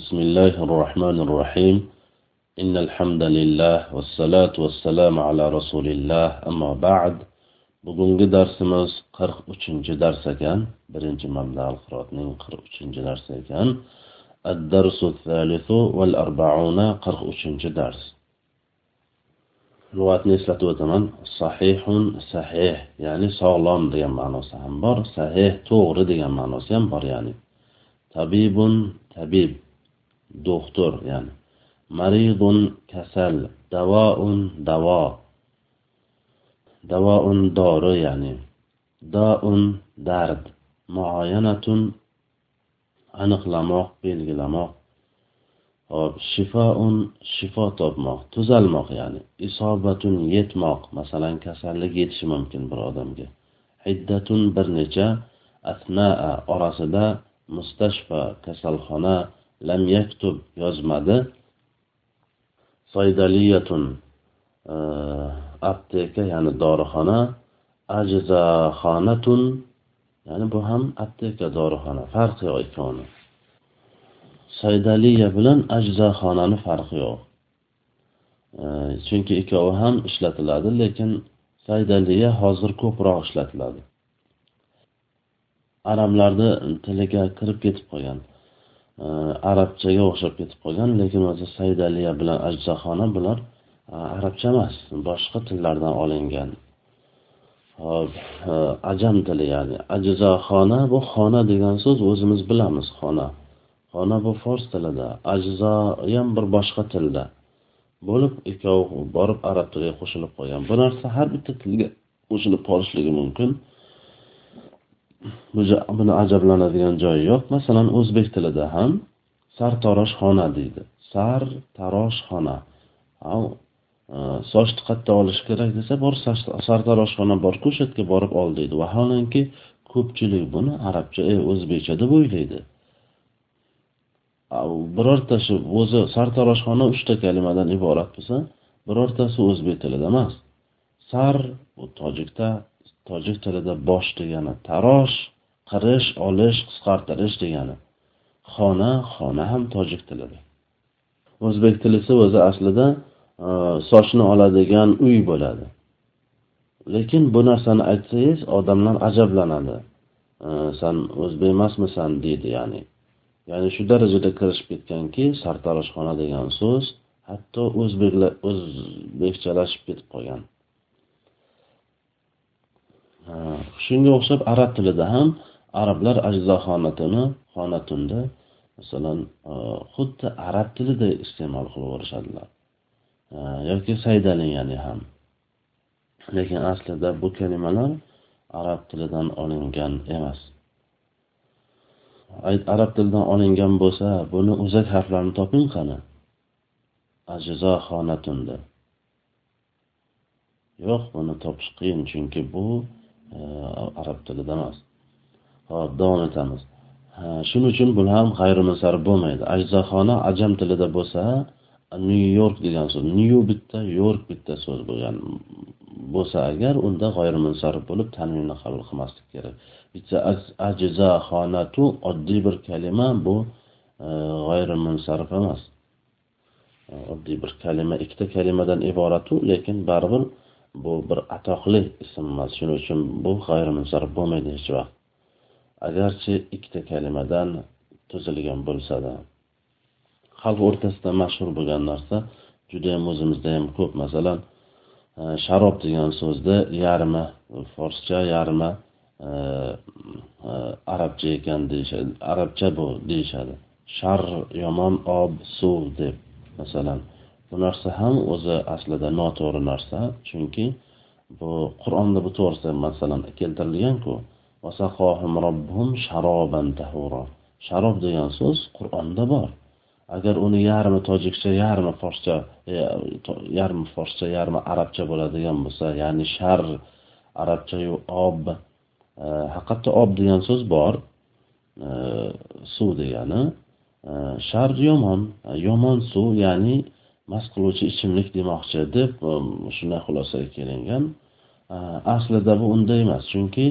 بسم الله الرحمن الرحيم إن الحمد لله والصلاة والسلام على رسول الله أما بعد bugungi darsimiz qirq uchinchi dars ekan birinchi mabda al qirotning qirq uchinchi darsi ekan ad-darsu thalithu val arba'una qirq uchinchi dars lug'atni eslatib o'taman sahihun sahih ya'ni sog'lom degan ma'nosi ham bor sahih to'g'ri degan ma'nosi ham bor ya'ni tabibun tabib doktor ya'ni. Maridun kasal davoun davo davoun dori ya'ni. Daun dard muoyanatun aniqlamoq belgilamoq. Hop shifoun shifo topmoq tuzalmoq ya'ni. Isobatun yetmoq masalan kasallik yetishi mumkin bir odamga. Hiddatun bir necha asnaa orasida mustashfa kasalxona lam yaktub yozmadi. Soydaliyatun e, apteka ya'ni dorixona. Ajzaxonatun ya'ni bu ham apteka dorixona farqi yo'q ikkovini saydaliya bilan ajzaxonani farqi yo'q. E, chunki ikkovi ham ishlatiladi lekin saydaliya hozir ko'proq ishlatiladi. Arablarni tiliga kirib ketib qolgan Э, arabchaga o'xshab ketib qolgan lekin o'zi saydaliya bilan ajzaxona bular э, arabcha emas boshqa tillardan olingan. Hop э, ajam tili ya'ni. Ajzaxona bu xona degan so'z o'zimiz bilamiz xona. Xona bu fors tilida ajzo ham bir boshqa tilda. Bo'lib ikkovi borib arab tiliga qo'shilib qolgan. Bu narsa har bitta tilga qo'shilib qolishligi mumkin. Buni ajablanadigan joyi yo'q. Masalan o'zbek tilida ham sartaroshxona deydi. Sartaroshxona e, sochni qayerda olish kerak desa bor sartaroshxona borku o'sha yerga borib ol deydi. Vaholanki ko'pchilik buni arabcha e o'zbekcha deb o'ylaydi birorta shu o'zi sartaroshxona uchta kalimadan iborat bo'lsa birortasi o'zbek tilida emas. Sar bu tojikda tojik tilida bosh degani tarosh qirish olish qisqartirish degani. Xona xona ham tojik tilida. O'zbek tilisi o'zi aslida e, sochni oladigan uy bo'ladi. Lekin bu narsani aytsangiz odamlar ajablanadi. E, San o'zbek emasmisan deydi ya'ni. Ya'ni shu darajada kirishib ketganki sartaroshxona degan so'z hatto o'zbeklar o'zbekchalashib ketib qolgan. Shunga o'xshab arab tilida ham arablar ajzoxonatini xonatunda masalan e, xuddi arab tilida iste'mol qilib yuborishadilar. Yoki saydaliyani ham. Lekin aslida bu kalimalar arab tilidan olingan emas. Arab tilidan olingan bo'lsa buni o'zak harflarini toping qani? Ajzo xonatunda yo'q buni topish qiyin chunki bu arab tilida emas hop davom etamiz shuning uchun buni ham g'ayrimusarrif bo'lmaydi ajzaxona ajam tilida bo'lsa nyu york degan so'z nyu bitta york bitta so'z bo'lgan bo'lsa agar unda g'ayrimunsarrif bo'lib tanvinni qabul qilmaslik kerak. Bitta ajzaxonatu oddiy bir kalima bu g'ayrimunsarrif emas oddiy bir kalima ikkita kalimadan iboratu lekin baribir bu bir atoqli ism emas shuning uchun bu g'ayrimunsarrif bo'lmaydi hech vaqt. Agarchi ikkita kalimadan tuzilgan bo'lsada xalq o'rtasida mashhur bo'lgan narsa judayam o'zimizda ham ko'p. Masalan e, sharob degan so'zni yarmi forscha yarmi e, e, arabcha ekan deyishadi arabcha bu deyishadi. Shar yomon ob suv deb masalan. Bu narsa ham o'zi aslida noto'g'ri narsa chunki bu qur'onda bu to'g'risida masalan keltirilganku sharob degan so'z qur'onda bor. Agar uni yarmi tojikcha yarmi forscha e, yarmi forscha yarmi arabcha bo'ladigan bo'lsa ya'ni shar arabchayu ob e, haqiqatda ob degan so'z bor. E, suv degani shar yomon yomon suv ya'ni mast qiluvchi ichimlik demoqchi deb um, shunday xulosaga kelingan. Uh, aslida bu unday emas chunki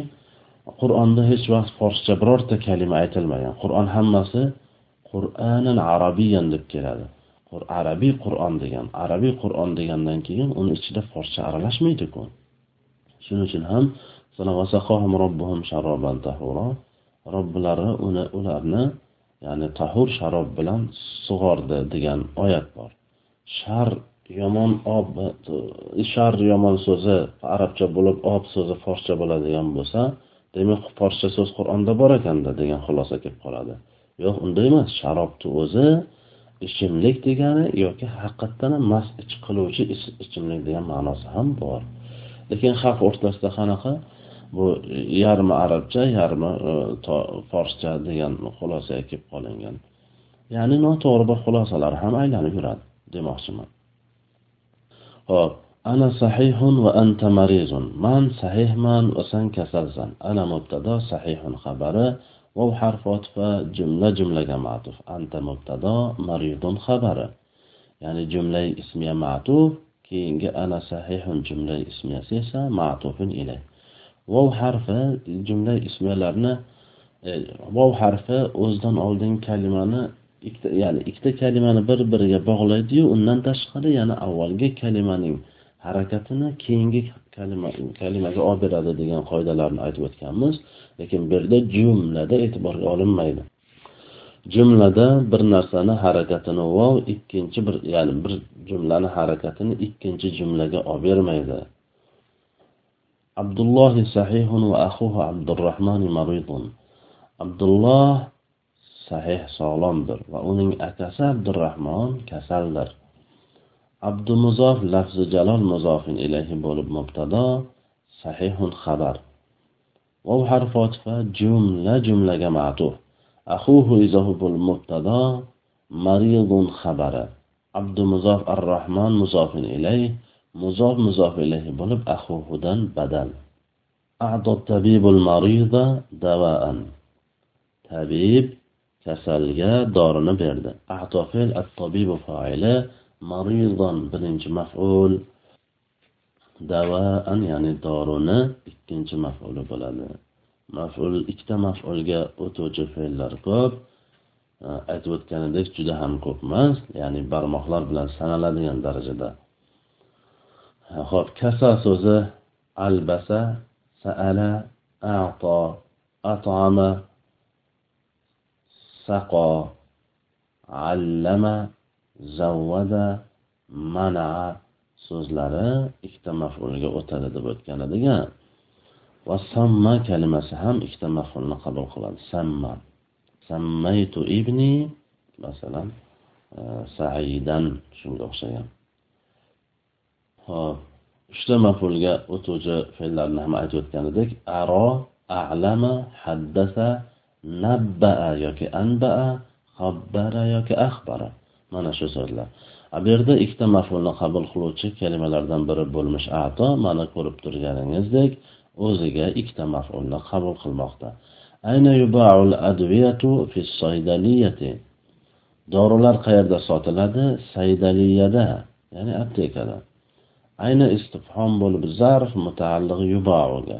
qur'onda hech vaqt forscha birorta kalima aytilmagan. Qur'on hammasi qur'anan arabiyan deb keladi. Arabiy qur'on degan arabiy qur'on degandan keyin uni ichida forscha aralashmaydiku shuning uchun ham robbilari uni ularni ya'ni tahur sharob bilan sug'ordi degan oyat bor. Shar yomon ob shar yomon so'zi arabcha bo'lib ob so'zi forscha bo'ladigan bo'lsa demak forscha so'z qur'onda bor ekanda degan xulosa kelib qoladi. Yo'q unday emas sharobni o'zi ichimlik degani yoki haqiqatdan ham mast ich qiluvchi ichimlik degan ma'nosi ham bor. Lekin xalq o'rtasida qanaqa? Bu yarmi arabcha yarmi e, forscha degan xulosaga kelib qolingan. Ya'ni noto'g'ri bir xulosalar ham aylanib yuradi. Demoqchiman. Ho'p ana sahihun va anta marizun. Man sahihman va san kasalsan. Ana mubtado sahihun xabari. Vav harfi otifa jumla jumlaga ma'tuf. Anta mubtado maridun xabari. Ya'ni jumla ismiya ma'tuf keyingi ana sahihun jumla ismiyasi esa ma'tufun ilay. Vov harfi jumla ismiyalarni e, vov harfi o'zidan oldingi kalimani ikkita ya'ni ikkita kalimani bir biriga bog'laydiyu undan tashqari yana avvalgi kalimaning harakatini keyingi kalima kalimaga olib beradi degan qoidalarni aytib o'tganmiz. Lekin bu yerda jumlada e'tiborga olinmaydi. Jumlada bir narsani harakatini vov ikkinchi bir ya'ni bir jumlani harakatini ikkinchi jumlaga olib bermaydi. Abdulloh sahihun va ahuhu abdurahmon maridun. Abdulloh sahih sog'lomdir va uning akasi abdurahmon kasaldir. Abdumuzof lafzi jalol muzofin ilayhi bo'lib mubtado sahihun xabar. Vav harfi otifa jumla jumlaga ma'tuf. Ahuhu izohu bo'l mubtado maridun xabari. Abdumuzof ar rahmon muzofin ilayh muzof muzof ilayhi bo'lib ahuhudan badal. A'dod tabibul marida davaan. Tabib kasalga dorini berdi. A'tofil at-tabibu fa'ili maridon birinchi maf'ul. Davaan ya'ni dorini ikkinchi maf'uli bo'ladi. Maf'ul ikkita maf'ulga o'tuvchi fe'llar ko'p. Aytib o'tganidek juda ham ko'p emas ya'ni barmoqlar bilan sanaladigan darajada. Ho'p kasa so'zi albasa saala a'to at'ama سقى allama zavvada mana so'zlari ikkita maf'ulga o'tadi deb o'tgan edik va samma kalimasi ham ikkita maf'ulni qabul qiladi. Samma. Sammaytu ibni masalan e, saidan shunga o'xshagan. Hop uchta maf'ulga o'tuvchi fe'llarni ham aytib o'tgan edik. Aro a'lama haddasa nabbaa yoki anbaa xabbara yoki axbara. Mana shu so'zlar. Bu yerda ikkita maf'ulni qabul qiluvchi kalimalardan biri bo'lmish ato mana ko'rib turganingizdek o'ziga ikkita maf'ulni qabul qilmoqda. Ayna yubaul adviyatu fi saydaliyati. Dorilar qayerda sotiladi? Saydaliyada ya'ni aptekada. Ayni istifhom bo'lib zarf mutaalliq yubauga.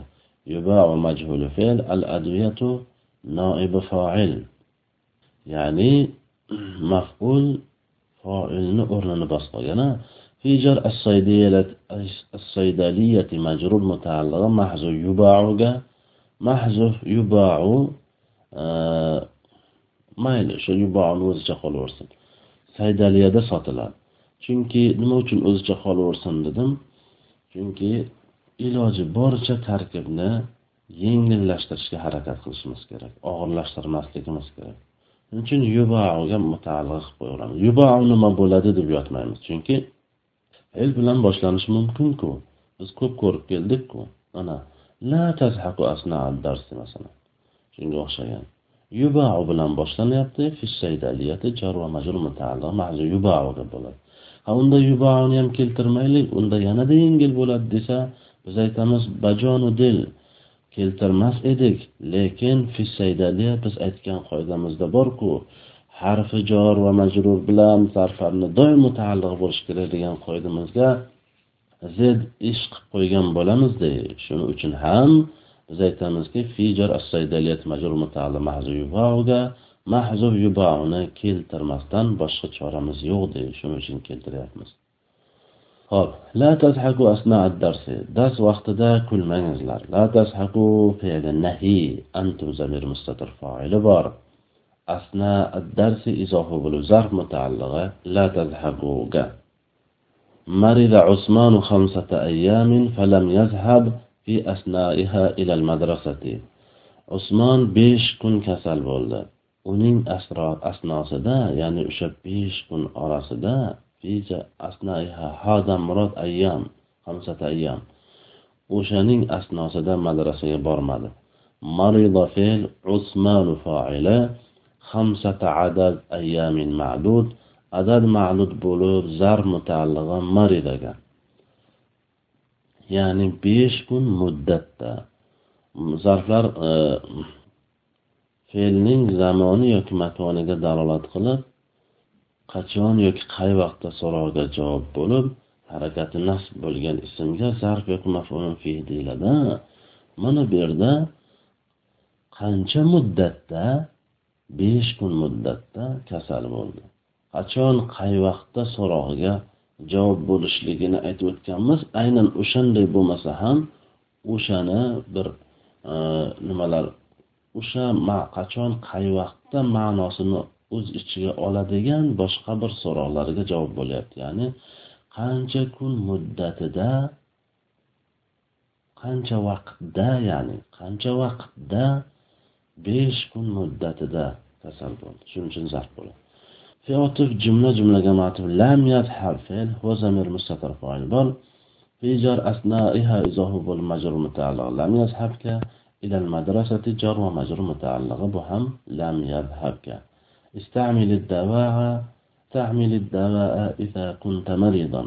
Yubau majhul fe'l al adviyatu noibi fa'il ya'ni maf'ul fa'ilni o'rnini bosib qolgan في جر الصيدلية مجرور متعلق محذوف يباع محذوف يباع mayli o'sha yuboani o'zicha qolaversin saydaliyada sotiladi chunki nima uchun o'zicha qolaversin dedim chunki iloji boricha tarkibni yengillashtirishga harakat qilishimiz kerak og'irlashtirmasligimiz kerak. Shuning uchun yubaoga mutaalliq qilib qo'yaveramiz. Yubao nima bo'ladi deb yotmaymiz chunki el bilan boshlanishi mumkinku. Biz ko'p ko'rib keldikku. Mana la tazhaqu asna darsi masalan. Shunga o'xshagan. Yubao bilan boshlanyapti jar va majrur mutaalliq mahzu yubao bo'ladi. Ha unda yubaoni ham keltirmaylik unda yanada yengil bo'ladi desa biz aytamiz bajonu dil. Keltirmas edik lekin fisaydaliya biz aytgan qoidamizda borku harfi jor va majrur bilan zarfarni doim mutaalliq bo'lishi kerak degan qoidamizga zid ish qilib qo'ygan bo'lamizda shuning uchun ham biz aytamizki fijar as majrur mutaalliq mahzu mahzub yubauni keltirmasdan boshqa choramiz yo'q deydi shuning uchun keltiryapmiz. Ho'p la tazhaku asna darsi dars vaqtida kulmangizlar la tazhaku fe'li nahi antum zamir mustatir fa'ili bor asna darsi izofa bo'lib zarf mutaallig'i la tazhakuga مرض عثمان خمسة أيام فلم يذهب في أثنائها إلى المدرسة عثمان besh kun kasal bo'ldi uning asnosida ya'ni o'sha besh kun orasida hada murod ayyam hamsata ayyam. O'shaning asnosida madrasaga bormadi. Marida fe'l usmanu fa'ila hamsata adad ayyamin ma'dud. Adad ma'lud bo'lib zar mutaallig'i maridaga. Ya'ni besh kun muddatda. Zarflar e, fe'lning zamoni yoki makoniga dalolat qilib qachon yoki qay vaqtda so'rovga javob bo'lib harakati nasb bo'lgan ismga zarf yoki mafulun fi deyiladi. Mana bu yerda qancha muddatda besh kun muddatda kasal bo'ldi. Qachon qay vaqtda so'rog'iga javob bo'lishligini aytib o'tganmiz. Aynan o'shanday bo'lmasa ham o'shani bir e, nimalar o'sha qachon qay vaqtda ma'nosini o'z ichiga oladigan boshqa bir so'roqlarga javob bo'lyapti ya'ni qancha kun muddatida qancha vaqtda ya'ni qancha vaqtda besh kun muddatida kasal bo'ldi shuning uchun zarf bo'ladi في جملة جملة جماعة لم يذهب فعل هو ضمير مستتر فاعل بل في جر أثنائها إذا هو المجرور متعلق لم يذهب إلى المدرسة جر ومجرور متعلق بهم لم يذهب استعمل الدواء تعمل الدواء إذا كنت مريضا.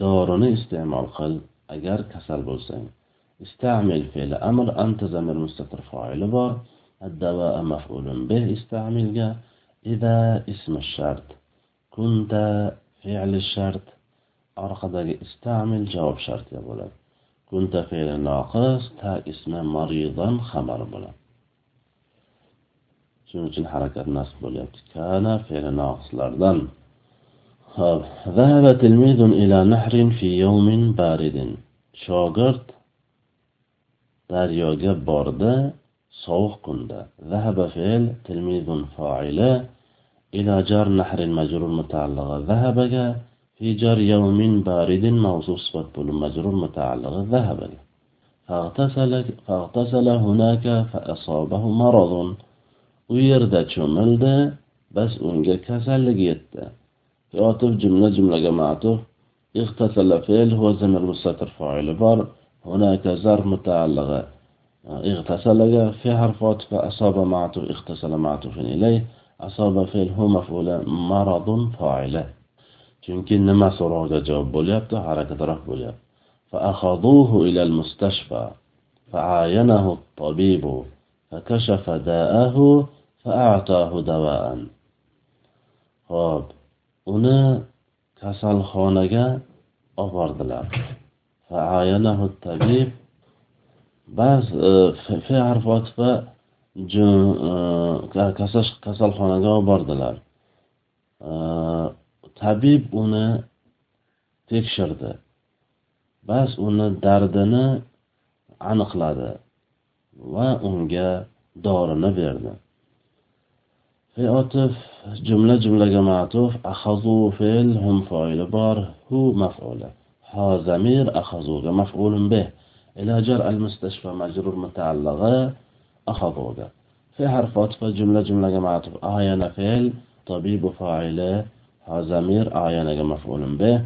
دورني استعمال قل أجر كسل بولسين استعمل فعل أمر أنت زمير مستتر فاعل بار. الدواء مفعول به استعمل جا إذا اسم الشرط. كنت فعل الشرط. orqadagi istamil javob shartiga bo'ladi kunta fe'li noqis ta ismi maridan xabar bo'ladi Şunun için harakat nasip bo'lyapti. Kana fe'li naqislardan. Hop. Zahaba tilmizun ila nahrin fi yawmin baridin. Shogird daryoga bordi sovuq kunda. Zahaba fe'l tilmizun fa'ila ila jar nahrin majrur mutaalliga zahabaga في جر يوم بارد موصوف صفة بول مجرور متعلق ذهبا فاغتسل, فاغتسل هناك فأصابه مرض u yerda cho'mildi bas unga kasallik yetdi. Yotib jumla jumlaga ma'tuf اغتسل فعل هو زمن مستتر فاعل بار هناك زر متعلقة اغتسل في حرف عطف أصاب معطوف اغتسل معطوف إليه أصاب فعل هو مفعول مرض فاعله chunki nima so'rovga javob bo'lyapti harakatroq bo'lyapti. فأخذوه إلى المستشفى فعاينه الطبيب فكشف داءه ho'p uni kasalxonaga olib bordilar ba'zi fe harfi otifa kasalxonaga olib bordilar e, tabib uni tekshirdi. Bas uni dardini aniqladi va unga dorini berdi. عطف جملة جملة معطوف أخذوا فعل هم فاعل بار هو مفعول. ها ضمير أخذوا مفعول به. إلى جر المستشفى مجرور متعلقة أخذوا في حرف عطف جملة جملة معطوف آيان فعل طبيب فاعله ها ضمير آيان مفعول به.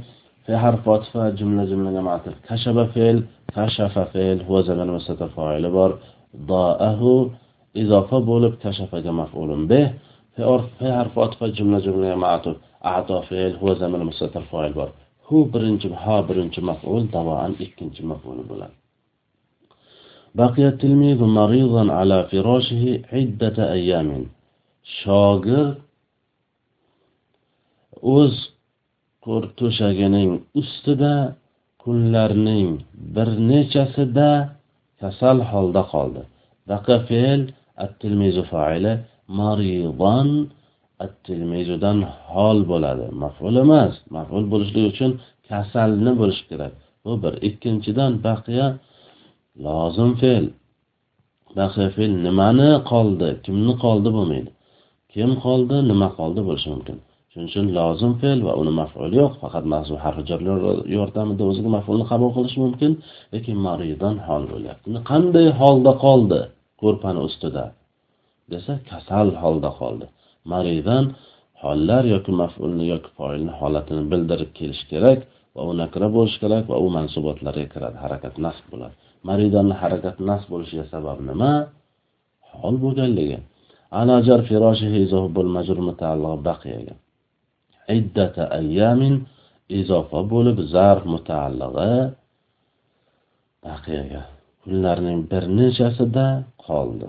في حرف عطف جملة جملة معطوف كشف فعل كشف فعل هو زمن مستتر فاعل بار ضاءه إضافة بولب كشف مفعول به. fe'l fe harfi otfa jumla jumlaga ma'tuf ato fe'l huwa zamir mustatir fa'il bor. Hu birinchi ha birinchi maf'ul tavoan ikkinchi maf'ul bo'ladi. Baqiya tilmizu maridan ala firoshihi iddata ayyamin. Shogird o'z to'shagining ustida kunlarning bir nechasida kasal holda qoldi. Baqa fe'l at tilmizu fa'ili maridan at-tilmizudan hol bo'ladi. Maf'ul emas. Maf'ul bo'lishligi uchun kasalni bo'lishi kerak. Bu bir. Ikkinchidan baqiya lozim fe'l. Baqiya fe'l nimani qoldi? Kimni qoldi bo'lmaydi kim qoldi? Nima qoldi bo'lishi mumkin. Shuning uchun lozim fe'l va uni maf'uli yo'q. Faqat mazmun yordamida o'ziga maf'ulni qabul qilish mumkin. Lekin maridan hol bo'lyapti qanday holda qoldi? Ko'rpani ustida. Desa kasal holda qoldi. Maridan hollar yoki maf'ulni yoki foilni holatini bildirib kelish kerak va u nakra bo'lishi kerak va u mansubotlarga kiradi. Harakat nasb bo'ladi. Maridanni harakat nasb bo'lishiga sabab nima? Hol bo'lganligi. Anajar firoshihi majrur mutaalliq baqiyaga. Iddata ayyamin izofa bo'lib zarf mutaallig'i baqiyaga. Kunlarning bir nechasida qoldi.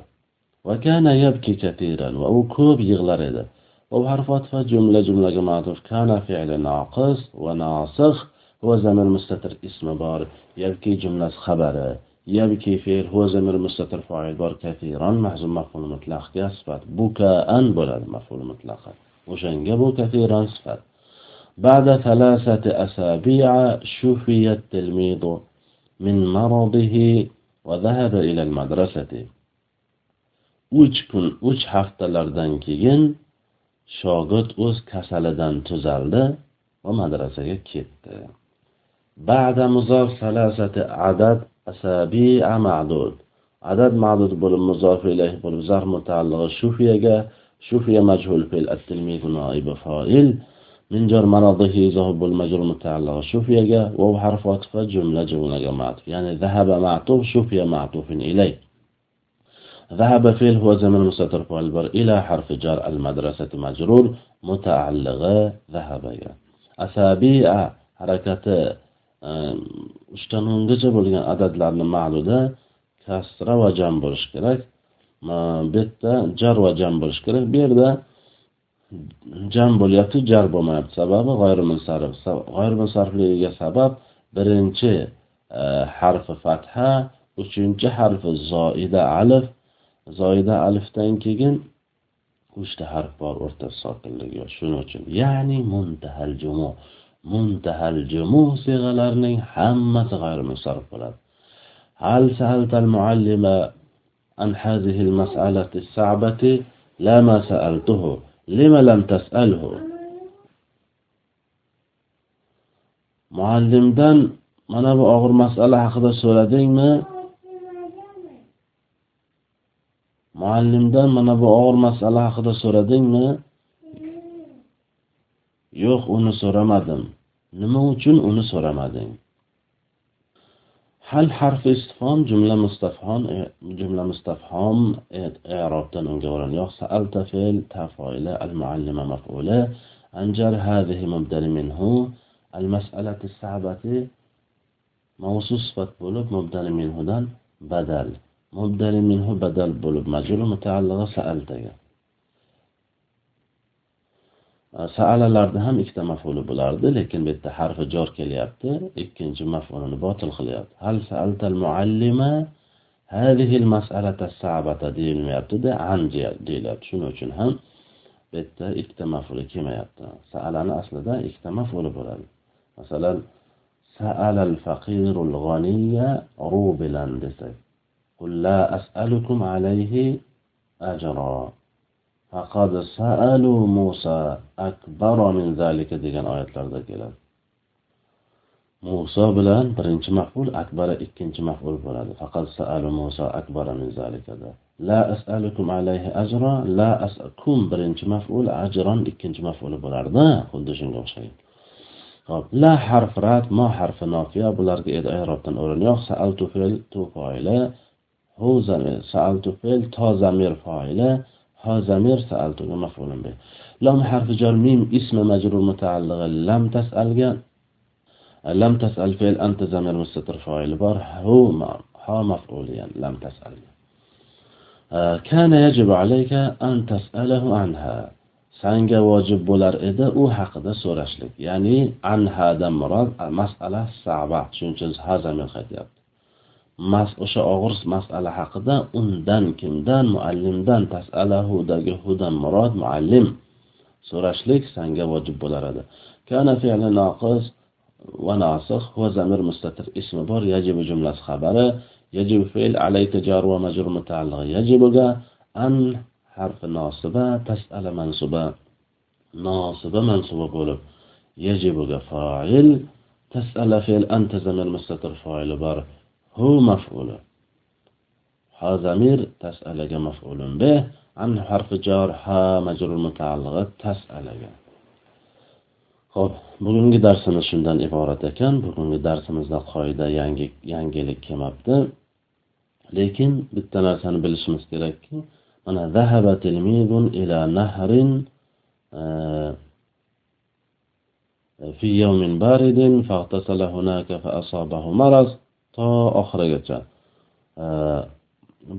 وكان يبكي كثيرا وهو كوب يغلر edi وبحرف عطف جملة جملة معطوف كان فعل ناقص وناسخ هو زمن مستتر اسم بار. يبكي جملة خبر. يبكي فعل هو زمن مستتر فاعل بار كثيرا. محزوم مفعول مطلق صفات بكاء بولد مفعول مطلقا o'shanga bu كثيرا صفات بعد ثلاثة أسابيع شفي التلميذ من مرضه وذهب إلى المدرسة. uch kun uch haftalardan keyin shogird o'z kasalidan tuzaldi va madrasaga ketdi بعد مضاف ثلاثة عدد أسابيع معدود عدد معدود bo'lib مضاف إليه bo'lib zarf mutaallig'i shufiyaga shufiya majhul fe'l at-tilmiz noib fa'il من جر مرضه ذهب المجر متعلق شوفيا وهو حرف عطف جملة جملة معطوف يعني ذهب معطوف شوفيا معطوف إليه ذهب فيه هو زمن مستتر فعل إلى حرف جر المدرسة مجرور متعلقة ذهب أسابيع harakati uchdan o'ngacha bo'lgan adadlarni ma'luda kasra va jam bo'lishi kerak bu yerda jar va jam bo'lishi kerak bu yerda jam bo'lyapti jar bo'lmayapti sababi g'oyrimunsarif g'oyrimunsarifligiga sabab birinchi harfi fatha uchinchi harfi zoida alif zoyida alifdan keyin uchta harf bor o'rtada sokinligi shuning uchun ya'ni muntahal jumu muntahal jumu siyg'alarining hammasi g'ayrimusarrif bo'ladi. Hal saaltal muallima an hazihi masalati sa'bati lama sa'altuhu lima lam tas'alhu? Muallimdan mana bu og'ir masala haqida so'radingmi? Muallimdan mana bu og'ir masala haqida so'radingmi? Yo'q uni so'ramadim. Nima uchun uni so'ramading? Hal harfi istifhom jumla mustafhom e, jumla mustafhom e, i'robdan unga o'rin yo'q. Sa'alta fe'l tafoila al muallima maf'ula anjar hadhihi mubdali minhu. Al mas'alati sa'bati mavsu sifat bo'lib mubdali minhudan badal. Mubdali minhu badal bo'lib majrur mutaallig'i sa'altaga saalalarda ham ikkita maf'uli bo'lardi lekin bu yerda harfi jor kelyapti. Ikkinchi maf'ulini botil qilyapti. Hal sa'altal muallima hadhihi al-mas'alata sa'bata deyilmayaptida an deyilyapti shuning uchun ham bu yerda ikkita maf'uli kelmayapti. Sa'alani aslida ikkita maf'uli bo'ladi. Masalan sa'alal faqirul g'aniya rubilan desak. قل لا أسألكم عليه أجرا. فقد سألوا موسى أكبر من ذلك ديجان آيات لرد موسى بلان برنش مفعول أكبر إكنش مفعول بلان فقد سألوا موسى أكبر من ذلك دا. لا أسألكم عليه أجرا لا أسألكم برنش مفعول أجرا إكنش مفعول بلان دا قل خب لا حرف رات ما حرف نافية بلارك إيد أي ربطن أولن يخ سألتو فعل تو فعله هو زمير سألت فعل تا زمير فاعله ها زمير سألت مفعول به لام حرف جر ميم اسم مجرور متعلق لم تسأل لم تسأل فعل أنت زمير مستتر فاعل بار هو ها مفعول يعني لم تسأل كان يجب عليك أن تسأله عنها sanga vojib bo'lar edi u haqida so'rashlik ya'ni anhadan murod masala saba shuning uchun ha zamir qaytyapti mas o'sha og'ir masala haqida undan kimdan muallimdan tasalahudagi hudan murod muallim so'rashlik sanga vojib bo'lar edi. Kana fi'li noqis va nosikh va zamir mustatir. Ismi bor yajibu jumlasi xabari yajibu fe'l alayka jar va majrur mutaalliq. Yajibuga an harfi nosiba tasala mansuba nosiba mansuba bo'lib yajibuga fa'il tasala fe'l anta zamir mustatir fa'ili bor. Hu maf'uli ha zamir tasalaga maf'ulun bih an harfi jar ha majrur mutaallig'i tasalaga Xo'p, bugungi darsimiz shundan iborat ekan. Bugungi darsimizda qoida yangi yangilik kelmabdi. Lekin bitta narsani bilishimiz kerakki, mana zahaba tilmizun ila nahrin e, e, fi yawmin baridin fa'tasala hunaka fa asabahu maraz to oxirigacha.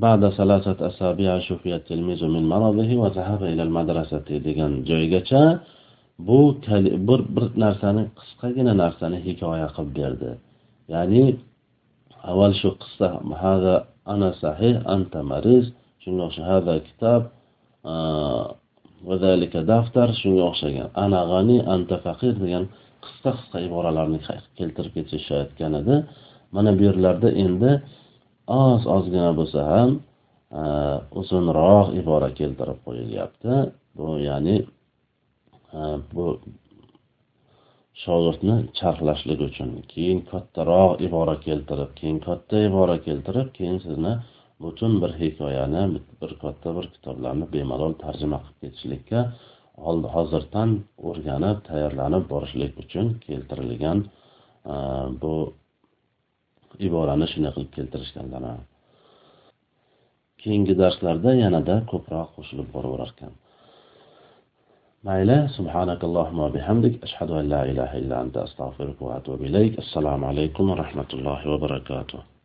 بعد ثلاثة أسابيع شفي التلميذ من مرضه وذهب إلى المدرسة degan joygacha bu bir bir narsani qisqagina narsani hikoya qilib berdi ya'ni avval shu qissa hada ana sahih anta mariz shunga o'xshagan hada kitob vazalika daftar shunga o'xshagan ana g'ani anta faqir degan qisqa qisqa iboralarni keltirib ketishayotgan edi Mana bu yerlarda endi oz ozgina bo'lsa ham e, uzunroq ibora keltirib qo'yilyapti. Bu ya'ni e, bu shogirdni charxlashlik uchun keyin kattaroq ibora keltirib keyin katta ibora keltirib keyin sizni butun bir hikoyani bir katta bir kitoblarni bemalol tarjima qilib ketishlikka hozirdan o'rganib tayyorlanib borishlik uchun keltirilgan e, bu iborani shunday qilib keltirishganlar keyingi darslarda yanada ko'proq qo'shilib boraverar ekan mayli subhanakallohumma bihamdik. Ashhadu an la ilaha illa anta astag'firuka va atubu ilayk. Assalomu alaykum va rahmatullohi va barakatuh.